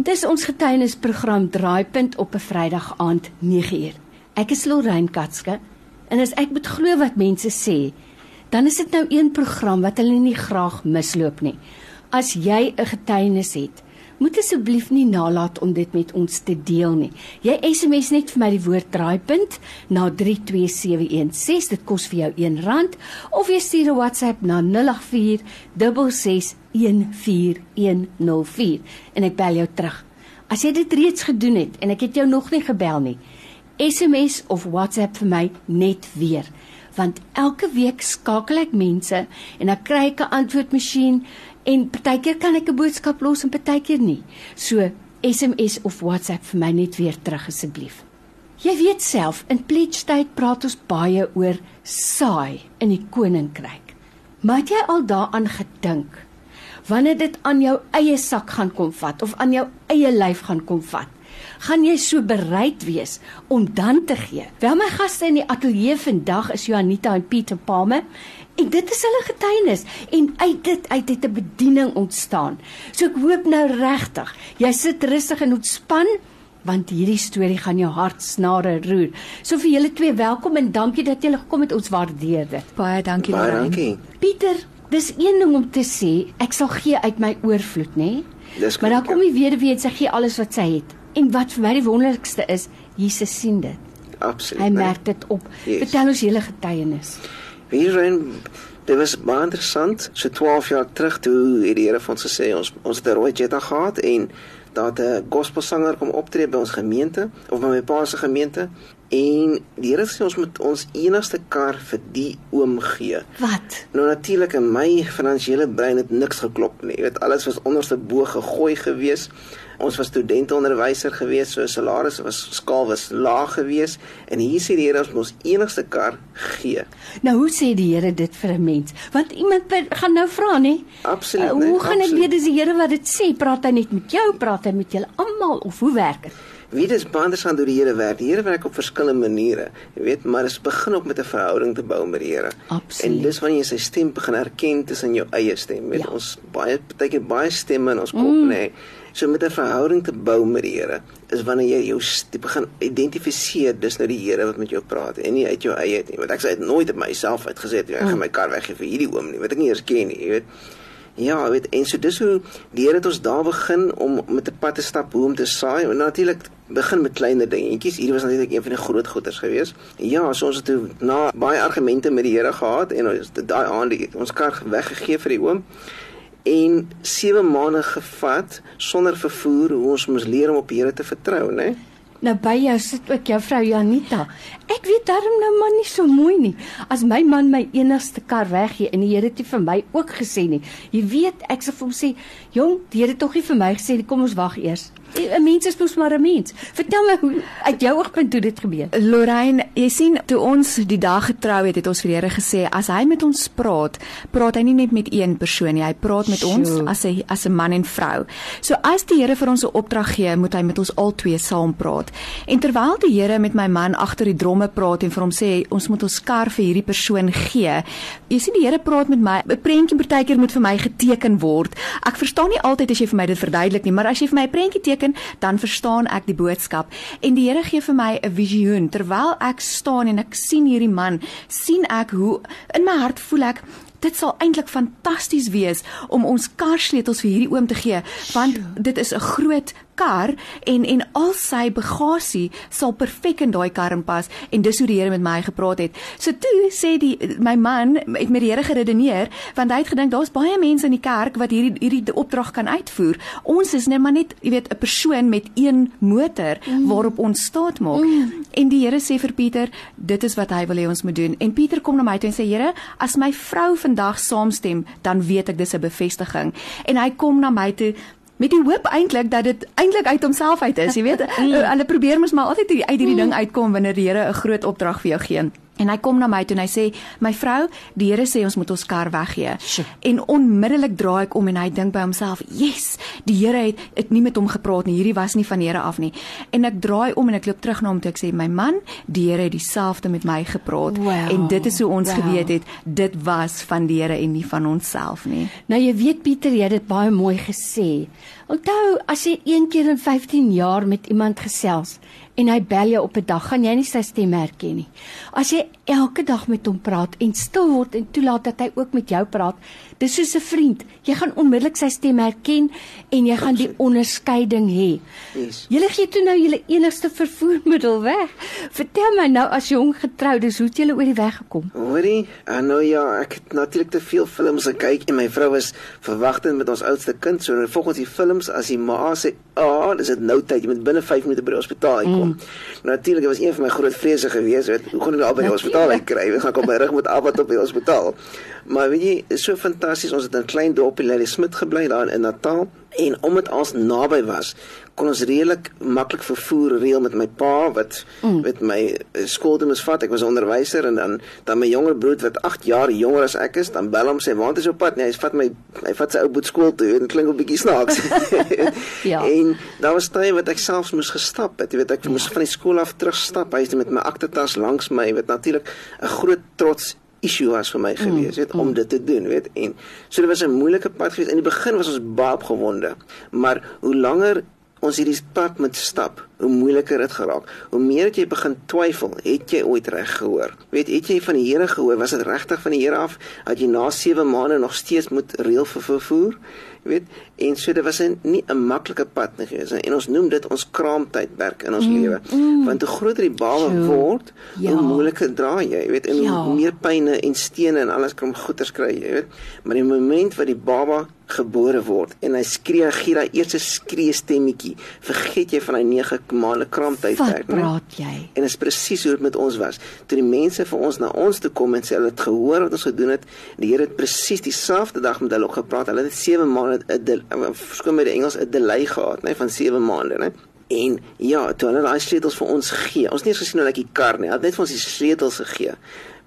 Dis ons getuienisprogram Draaipunt op 'n Vrydag aand 9uur. Ek is Lorraine Katske en as ek moet glo wat mense sê, dan is dit nou een program wat hulle nie graag misloop nie. As jy 'n getuienis het, moet asseblief nie nalat om dit met ons te deel nie. Jy SMS net vir my die woord draaipunt na 32716. Dit kos vir jou R1 of jy stuur 'n WhatsApp na 0846614104 en ek bel jou terug. As jy dit reeds gedoen het en ek het jou nog nie gebel nie, SMS of WhatsApp vir my net weer want elke week skakel ek mense en dan kry ek 'n antwoordmasjien en partykeer kan ek 'n boodskap los en partykeer nie. So SMS of WhatsApp vir my net weer terug asseblief. Jy weet self, in pledge tyd praat ons baie oor saai in die koninkryk. Maar het jy al daaraan gedink wanneer dit aan jou eie sak gaan kom vat of aan jou eie lyf gaan kom vat? gaan jy so bereid wees om dan te gee. Wel my gaste in die ateljee vandag is Juanita en Pieter Palme en dit is hulle getuienis en uit dit uit het 'n bediening ontstaan. So ek hoop nou regtig jy sit rustig en ontspan want hierdie storie gaan jou hart snare roer. So vir julle twee welkom en dankie dat julle gekom het. Ons waardeer dit. Baie dankie Baie Lorraine. dankie. Pieter, dis een ding om te sê, ek sal gee uit my oorvloed, nê? Dis Maar dan kom die weduwee en sy gee alles wat sy het. En wat vir my die wonderlikste is, Jesus sien dit. Absoluut. Hy nee. merk dit op. Yes. Vertel ons julle getuienis. Hierin dit was baie interessant. So 12 jaar terug toe het die Here vir ons gesê ons ons het 'n rooi Jetta gehad en het 'n gospelsanger kom optree by ons gemeente of by my pa se gemeente en die Here sê ons moet ons enigste kar vir die oom gee. Wat? Nou natuurlik in my finansiële brein het niks geklop nie. Jy weet alles was onderste bo gegooi gewees. Ons was studenteonderwyser gewees, so salarisse was skaal was laag gewees en hier sê die Here ons enigste kar gee. Nou hoe sê die Here dit vir 'n mens? Want iemand gaan nou vra, nê? Absoluut, Uh, nee, hoe gaan ek absoluut. weet dis die Here wat dit sê? Praat hy net met jou? Praat hy met julle almal of hoe werk dit? Wie dis baie interessant hoe die Here werk. Die Here werk op verskillende maniere. Jy weet, maar dit begin ook met 'n verhouding te bou met die Here. En dis wanneer jy sy stem begin herken tussen jou eie stem. Weet Ja. ons baie partykeer baie stemme in ons kop, mm. nê. So met 'n verhouding te bou met die Here is wanneer jy jou st- begin identifiseer dis nou die Here wat met jou praat en nie uit jou eie uit nie. Want ek sê dit nooit op myself uitgesê ek gaan my kar weggee vir hierdie oom nie. Wat ek nie eers ken nie, jy weet. Ja, weet, en so dis hoe die Here het ons daar begin om met 'n pad te stap hoe om te saai. En natuurlik begin met kleiner dingetjies. Hier was natuurlik een van die groot goeters geweest. Ja, so ons het toe na baie argumente met die Here gehad en ons het daai aand die- ons kar weggegee vir die oom en 7 maande gevat sonder vervoer hoe ons moes leer om op die Here te vertrou, né? Nou by jou sit ook jou vrou Janita. Ek weet darm nou maar nie so mooi nie. As my man my enigste kar weggee en die Here het nie vir my ook gesê nie. Jy weet, ek sê vir hom sê, "Jong, die Here het tog nie vir my gesê nie, kom ons wag eers." 'n Mens is mos maar 'n mens. Vertel my hoe uit jou oogpunt hoe dit gebeur. Lorraine, jy sien, toe ons die dag getrou het, het ons vir die Here gesê as hy met ons praat, praat hy nie net met een persoon nie, hy praat met ons Sjoe. as 'n as 'n man en vrou. So as die Here vir ons 'n opdrag gee, moet hy met ons albei saam praat. En terwyl die Here met my man agter die dromme praat en vir hom sê ons moet ons kar vir hierdie persoon gee, jy sien die Here praat met my. 'n Prentjie partykeer moet vir my geteken word. Ek verstaan nie altyd as jy vir my dit verduidelik nie, maar as jy vir my 'n prentjie teken, dan verstaan ek die boodskap. En die Here gee vir my 'n visioen. Terwyl ek staan en ek sien hierdie man, sien ek hoe in my hart voel ek Dit sal eintlik fantasties wees om ons karsleutels vir hierdie oom te gee. Want dit is 'n groot kar en en al sy bagasie sal perfek in daai kar inpas en dis hoe die Here met my gepraat het. So toe sê die my man het met die Here geredeneer want hy het gedink daar's baie mense in die kerk wat hierdie hierdie opdrag kan uitvoer. Ons is net maar net, jy weet, 'n persoon met een motor waarop ons staat maak. En die Here sê vir Pieter, dit is wat hy wil hê ons moet doen. En Pieter kom na my toe en sê, Here, as my vrou vandag saamstem, dan weet ek dis 'n bevestiging. En hy kom na my toe met die hoop eintlik dat dit eintlik uit homself uit is. Jy weet, hulle probeer mos maar altyd uit hierdie ding uitkom wanneer die Here 'n groot opdrag vir jou gee. En hy kom na my toe en hy sê: "My vrou, die Here sê ons moet ons kar weggee." Sjoe. En onmiddellik draai ek om en hy dink by homself: "Yes, die Here het het nie met hom gepraat nie. Hierdie was nie van die Here af nie." En ek draai om en ek loop terug na hom toe. Ek sê: "My man, die Here het dieselfde met my gepraat." Wow. En dit is hoe ons Wow. geweet het dit was van die Here en nie van onsself nie. Nou jy weet Pieter, jy het dit baie mooi gesê. Onthou, as jy een keer in 15 jaar met iemand gesels en hy bel jou op 'n dag, gaan jy nie sy stem herken nie. As jy elke dag met hom praat en stil word en toelaat dat hy ook met jou praat, dis soos 'n vriend. Jy gaan onmiddellik sy stem herken en jy gaan die onderskeiding hê. Yes. Julle gee toe nou julle enigste vervoermiddel weg. Vertel my nou as jong getroudes, hoe het julle oor die weg gekom? Hoorie, ah, nou ja, ek het natuurlik te veel films gekyk en my vrou was verwagtend met ons oudste kind. So volgens die films as die ma sê, "Ag, oh, dis dit nou tyd, jy moet binne 5 minute by die hospitaal uitkom." Mm. Natuurlik, dit was een van my groot vrese gewees, weet, hoe gaan ek nou by die hospitaal uitkry? Ek gaan kom my rug moet af wat op die hospitaal. Maar weet jy, is so fantasties. Ons het in 'n klein dorpie Lady Smith gebly daar in Natal en omdat ons naby was, kon ons redelik maklik vervoer reël met my pa wat mm. met my eh, skool toe moes vat. Ek was onderwyser en dan dan my jonger broer wat 8 jaar jonger as ek is, dan bel hom sê, "Waar is jou pad?" Nee, hy vat my hy vat sy ou boet skool toe. Dit klink 'n bietjie snaaks. Ja. En daar was tye wat ek selfs moes gestap het. Jy weet, ek moes van die skool af terugstap. Hy het met my aktetas langs my, wat natuurlik 'n groot trots issue was vir my gewees, weet, om dit te doen, weet. En so dit was 'n moeilike pad geweest. In die begin was ons baie opgewonde, maar hoe langer ons hierdie pad moet stap, hoe moeiliker dit geraak. Hoe meer het jy begin twyfel, het jy ooit reg gehoor? Weet, het jy van die Here gehoor? Was dit regtig van die Here af? Dat jy na 7 maande nog steeds moet reël vir vervoer? Jy weet, en so dit was 'n nie 'n maklike pad nie gewees. En ons noem dit ons kraamtydperk in ons mm, lewe. Mm. Want hoe groter die baba Sjoe. word, Ja. hoe moeiliker dra jy, jy weet, en Ja. hoe meer pyne en stene en alles kom goeters kry, jy weet. Maar die oomblik wat die baba gebore word en hy skree, gee daai eerste skree stemmetjie, vergeet jy van hy 9 maande Wat kraamtydperk, né? praat jy? En dit is presies hoe dit met ons was. Toe die mense vir ons na ons toe kom en sê hulle het gehoor wat ons gedoen het, die Here het presies dieselfde dag met hulle ook gepraat. Hulle het 7 maande 'n verskoon met die Engels 'n delay gehad, né, van 7 maande, né? En ja, toe hulle daai sleutels vir ons gee. Ons het nie eens gesien hoe lyk die kar nie. Hulle het net vir ons die sleutels gegee.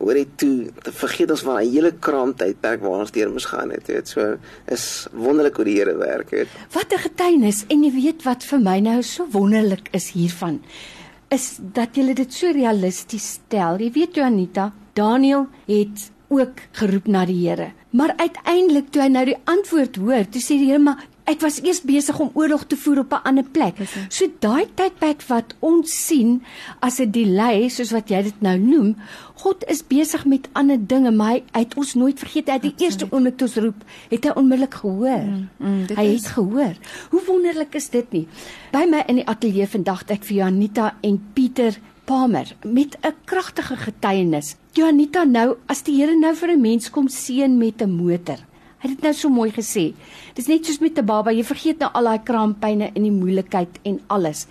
Hoor jy toe, vergeet ons van daai hele kraamtydperk waar ons deur moes gaan het, weet. So is wonderlik hoe die Here werk, weet. Wat 'n getuienis en jy weet wat vir my nou so wonderlik is hiervan is dat jy dit so realisties stel. Jy weet Janita, Daniel het ook geroep na die Here. Maar uiteindelik toe hy nou die antwoord hoor, toe sê die Here maar ek was eers besig om oorlog te voer op 'n ander plek. So daai tydperk wat ons sien as 'n delay soos wat jy dit nou noem, God is besig met ander dinge, maar hy het ons nooit vergeet. Hy het die eerste oomblik toe ons roep, het hy onmiddellik gehoor. Mm, mm, hy is- het gehoor. Hoe wonderlik is dit nie? By my in die ateljee vandag het ek vir Janita en Pieter Palmer met 'n kragtige getuienis. Janita nou, as die Here nou vir 'n mens kom seën met 'n motor. Hy het dit nou so mooi gesê. Dis net soos met 'n baba, jy vergeet nou al daai kraampyne en die moeilikheid en alles.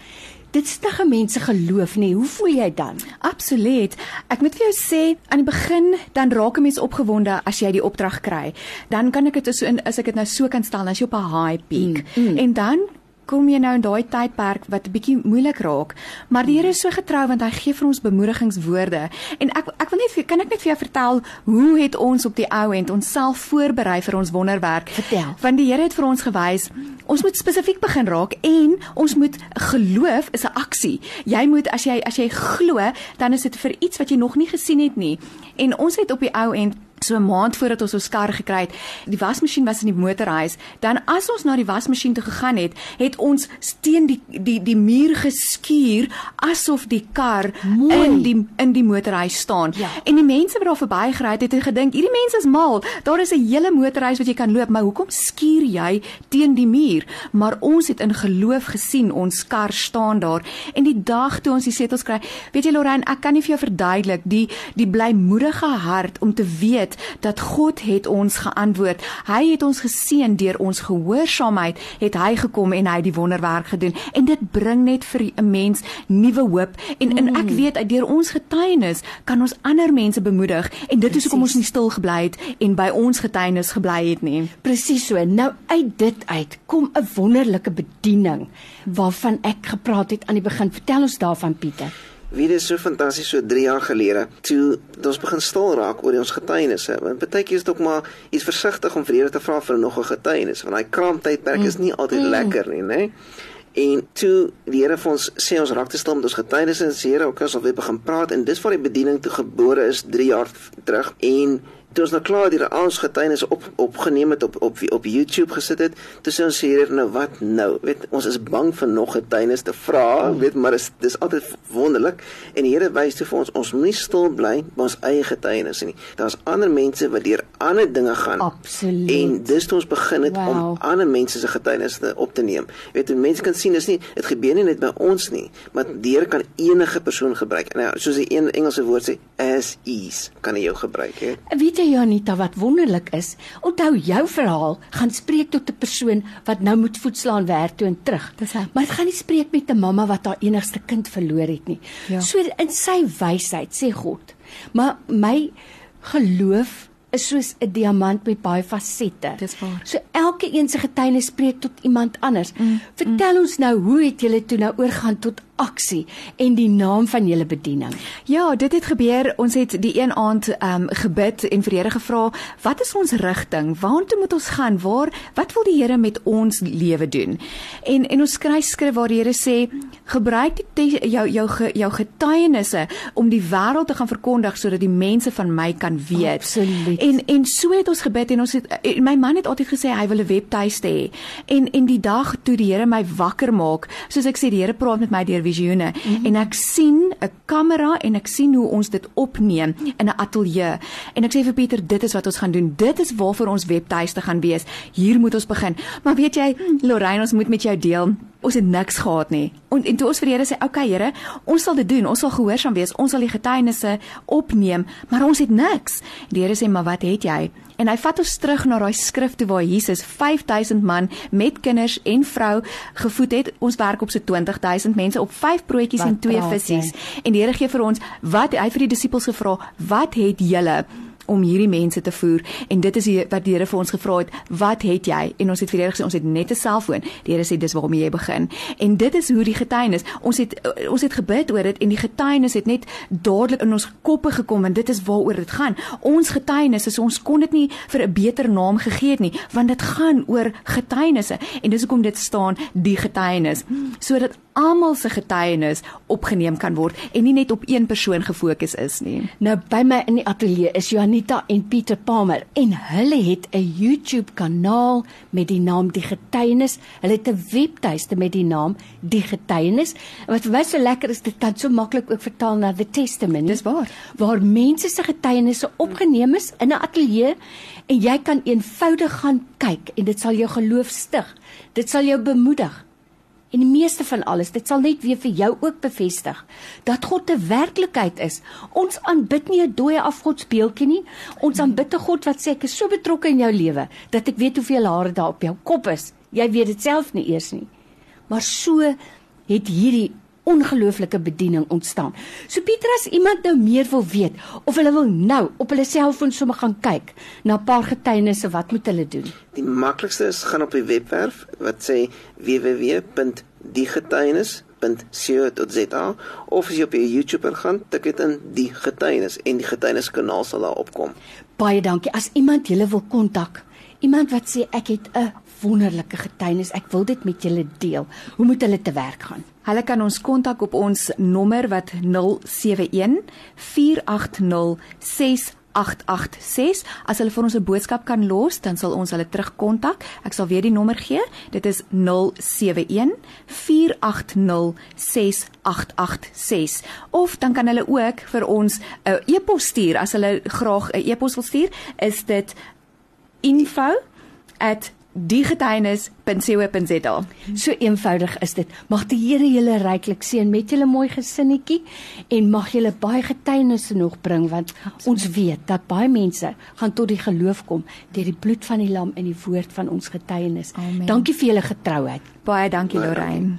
Dit stig 'n mens se geloof, nê? Hoe voel jy dan? Absoluut. Ek moet vir jou sê aan die begin dan raak 'n mens opgewonde as jy die opdrag kry. Dan kan ek dit so in as ek dit nou so kan stel, is jy op 'n high peak. Mm, mm. En dan kom jy nou in daai tydperk wat 'n bietjie moeilik raak, maar die Here is so getrou want hy gee vir ons bemoedigingswoorde. En ek ek wil net kan ek net vir jou vertel hoe het ons op die ou end onsself voorberei vir ons wonderwerk? Vertel. Want die Here het vir ons gewys, ons moet spesifiek begin raak en ons moet geloof is 'n aksie. Jy moet as jy as jy glo, dan is dit vir iets wat jy nog nie gesien het nie. En ons het op die ou end so 'n maand voordat ons ons kar gekry het, die wasmasjien was in die motorhuis, dan as ons na die wasmasjien toe gegaan het, het ons steen die die die muur geskuur asof die kar Mooi. in die in die motorhuis staan. Ja. En die mense wat daar verby gery het, het gedink hierdie mense is mal. Daar is 'n hele motorhuis wat jy kan loop, maar hoekom skuur jy teen die muur? Maar ons het in geloof gesien ons kar staan daar en die dag toe ons die setels kry, weet jy Lorraine, ek kan nie vir jou verduidelik die die blymoedige hart om te weet dat God het ons geantwoord. Hy het ons geseën deur ons gehoorsaamheid, het hy gekom en hy die wonderwerk gedoen en dit bring net vir 'n mens nuwe hoop en en ek weet uit deur ons getuienis kan ons ander mense bemoedig en dit is hoekom ons nie stil gebly het en by ons getuienis gebly het nie. Presies so. Nou uit dit uit kom 'n wonderlike bediening waarvan ek gepraat het aan die begin. Vertel ons daarvan Pieter. Wie dit is so fantasties so 3 jaar gelede toe ons begin stil raak oor ons getuienisse. Want baie keer is dit ook maar iets versigtig om vir Here te vra vir nog 'n getuienis, want daai kraamtydperk is nie altyd mm. lekker nie, né? En toe die Here vir ons sê ons raak te stil met ons getuienisse en sê Here, ons weer begin praat en dis waar die bediening toe gebore is 3 jaar terug en toe ons nou klaar die ons getuienisse op opgeneem het op op op YouTube gesit het, toe sê ons hier nou wat nou? Weet ons is bang vir nog getuienis te vra, weet maar dis dis altyd wonderlik en die Here wys toe vir ons ons moenie stil bly by ons eie getuienisse nie. Daar's ander mense wat deur ander dinge gaan. Absoluut. En dis toe ons begin het wow. om ander mense se getuienisse op te neem. Weet jy mense kan sien dis nie dit gebeur nie net by ons nie, maar die Here kan enige persoon gebruik. Nou soos die een Engelse woord sê as is kan hy jou gebruik, hè. Weet jy Janita wat wonderlik is, onthou jou verhaal gaan spreek tot 'n persoon wat nou moet voetslaan werk toe en terug. Dis hy. Maar dit gaan nie spreek met 'n mamma wat haar enigste kind verloor het nie. Ja. So in sy wysheid sê God, maar my geloof is soos 'n diamant met baie fasette. Dis waar. So elke een se getuienis spreek tot iemand anders. Mm, Vertel mm. ons nou, hoe het julle toe nou oorgaan tot aksie en die naam van julle bediening. Ja, dit het gebeur. Ons het die een aand ehm um, gebid en vir die Here gevra, "Wat is ons rigting? Waartoe moet ons gaan? Waar wat wil die Here met ons lewe doen?" En en ons skryf skrif waar die Here sê, "Gebruik die jou jou jou getuienisse om die wêreld te gaan verkondig sodat die mense van my kan weet." Absoluut. En en so het ons gebid en ons het en my man het altyd gesê hy wil 'n webtuiste hê. En en die dag toe die Here my wakker maak, soos ek sê die Here praat met my deur visioene. Mm -hmm. en ek sien 'n kamera en ek sien hoe ons dit opneem in 'n ateljee en ek sê vir Pieter dit is wat ons gaan doen. Dit is waarvoor ons webtuiste gaan wees. Hier moet ons begin. Maar weet jy Lorraine ons moet met jou deel ons het niks gehad nie. En en toe ons vir die Here sê, "Oké okay, Here, ons sal dit doen. Ons sal gehoorsaam wees. Ons sal die getuienisse opneem, maar ons het niks." Die Here sê, "Maar wat het jy?" En hy vat ons terug na daai skrif toe waar Jesus 5000 man met kinders en vrou gevoed het. Ons werk op so 20000 mense op 5 broodjies en 2 visse. En die Here gee vir ons wat hy vir die disippels gevra, "Wat het julle?" Om hierdie mense te voer. En dit is die, wat die Here vir ons gevra het wat het jy? En ons het vir die Here gesê ons het net 'n selfoon. Die Here sê dis waarmee jy begin. En dit is hoe die getuienis ons het ons het gebid oor dit en die getuienis het net dadelik in ons koppe gekom en dit is waaroor dit gaan. Ons getuienis is ons kon dit nie vir 'n beter naam gegee het nie want dit gaan oor getuienisse. En dis hoekom dit staan die getuienis. Sodat almal se getuienis opgeneem kan word en nie net op een persoon gefokus is nie nou by my in die ateljee is Janita Anita en Pieter Palmer en hulle het 'n YouTube kanaal met die naam Die Getuienis. Hulle het 'n webtuiste met die naam Die Getuienis. Wat vir my so lekker is, dit kan so maklik ook vertaal na The Testament. Dis waar. Waar mense se getuienisse opgeneem is in 'n ateljee en jy kan eenvoudig gaan kyk en dit sal jou geloof stig. Dit sal jou bemoedig. En die meeste van alles, dit sal net weer vir jou ook bevestig dat God 'n werklikheid is. Ons aanbid nie 'n dooie afgodsbeeldjie nie. Ons aanbid 'n God wat sê ek is so betrokke in jou lewe dat ek weet hoeveel hare daar op jou kop is. Jy weet dit self nie eers nie. Maar so het hierdie ongelooflike bediening ontstaan. So Pieter as iemand nou meer wil weet of hulle wil nou op hulle selfoon sommer gaan kyk na 'n paar getuienisse, wat moet hulle doen? Die maklikste is gaan op die webwerf wat sê www.diegetuienis.co.za of as jy op YouTube gaan, tik dit in die getuienis en die getuieniskanaal sal daar opkom. Baie dankie. As iemand julle wil kontak, iemand wat sê ek het 'n wonderlike getuienis, ek wil dit met julle deel. Hoe moet hulle te werk gaan? Hulle kan ons kontak op ons nommer wat 071 480 6886 as hulle vir ons 'n boodskap kan los dan sal ons hulle terugkontak. Ek sal weer die nommer gee. Dit is 071 480 6886 of dan kan hulle ook vir ons 'n e-pos stuur. As hulle graag 'n e-pos wil stuur is dit info@ diegetuienis.co.za. So eenvoudig is dit. Mag die Here julle ryklik seën met julle mooi gesinnetjie en mag julle baie getuienisse nog bring want Absoluut. ons weet dat baie mense gaan tot die geloof kom deur die bloed van die lam en die woord van ons getuienis. Dankie vir julle getrouheid. Baie dankie Lorraine.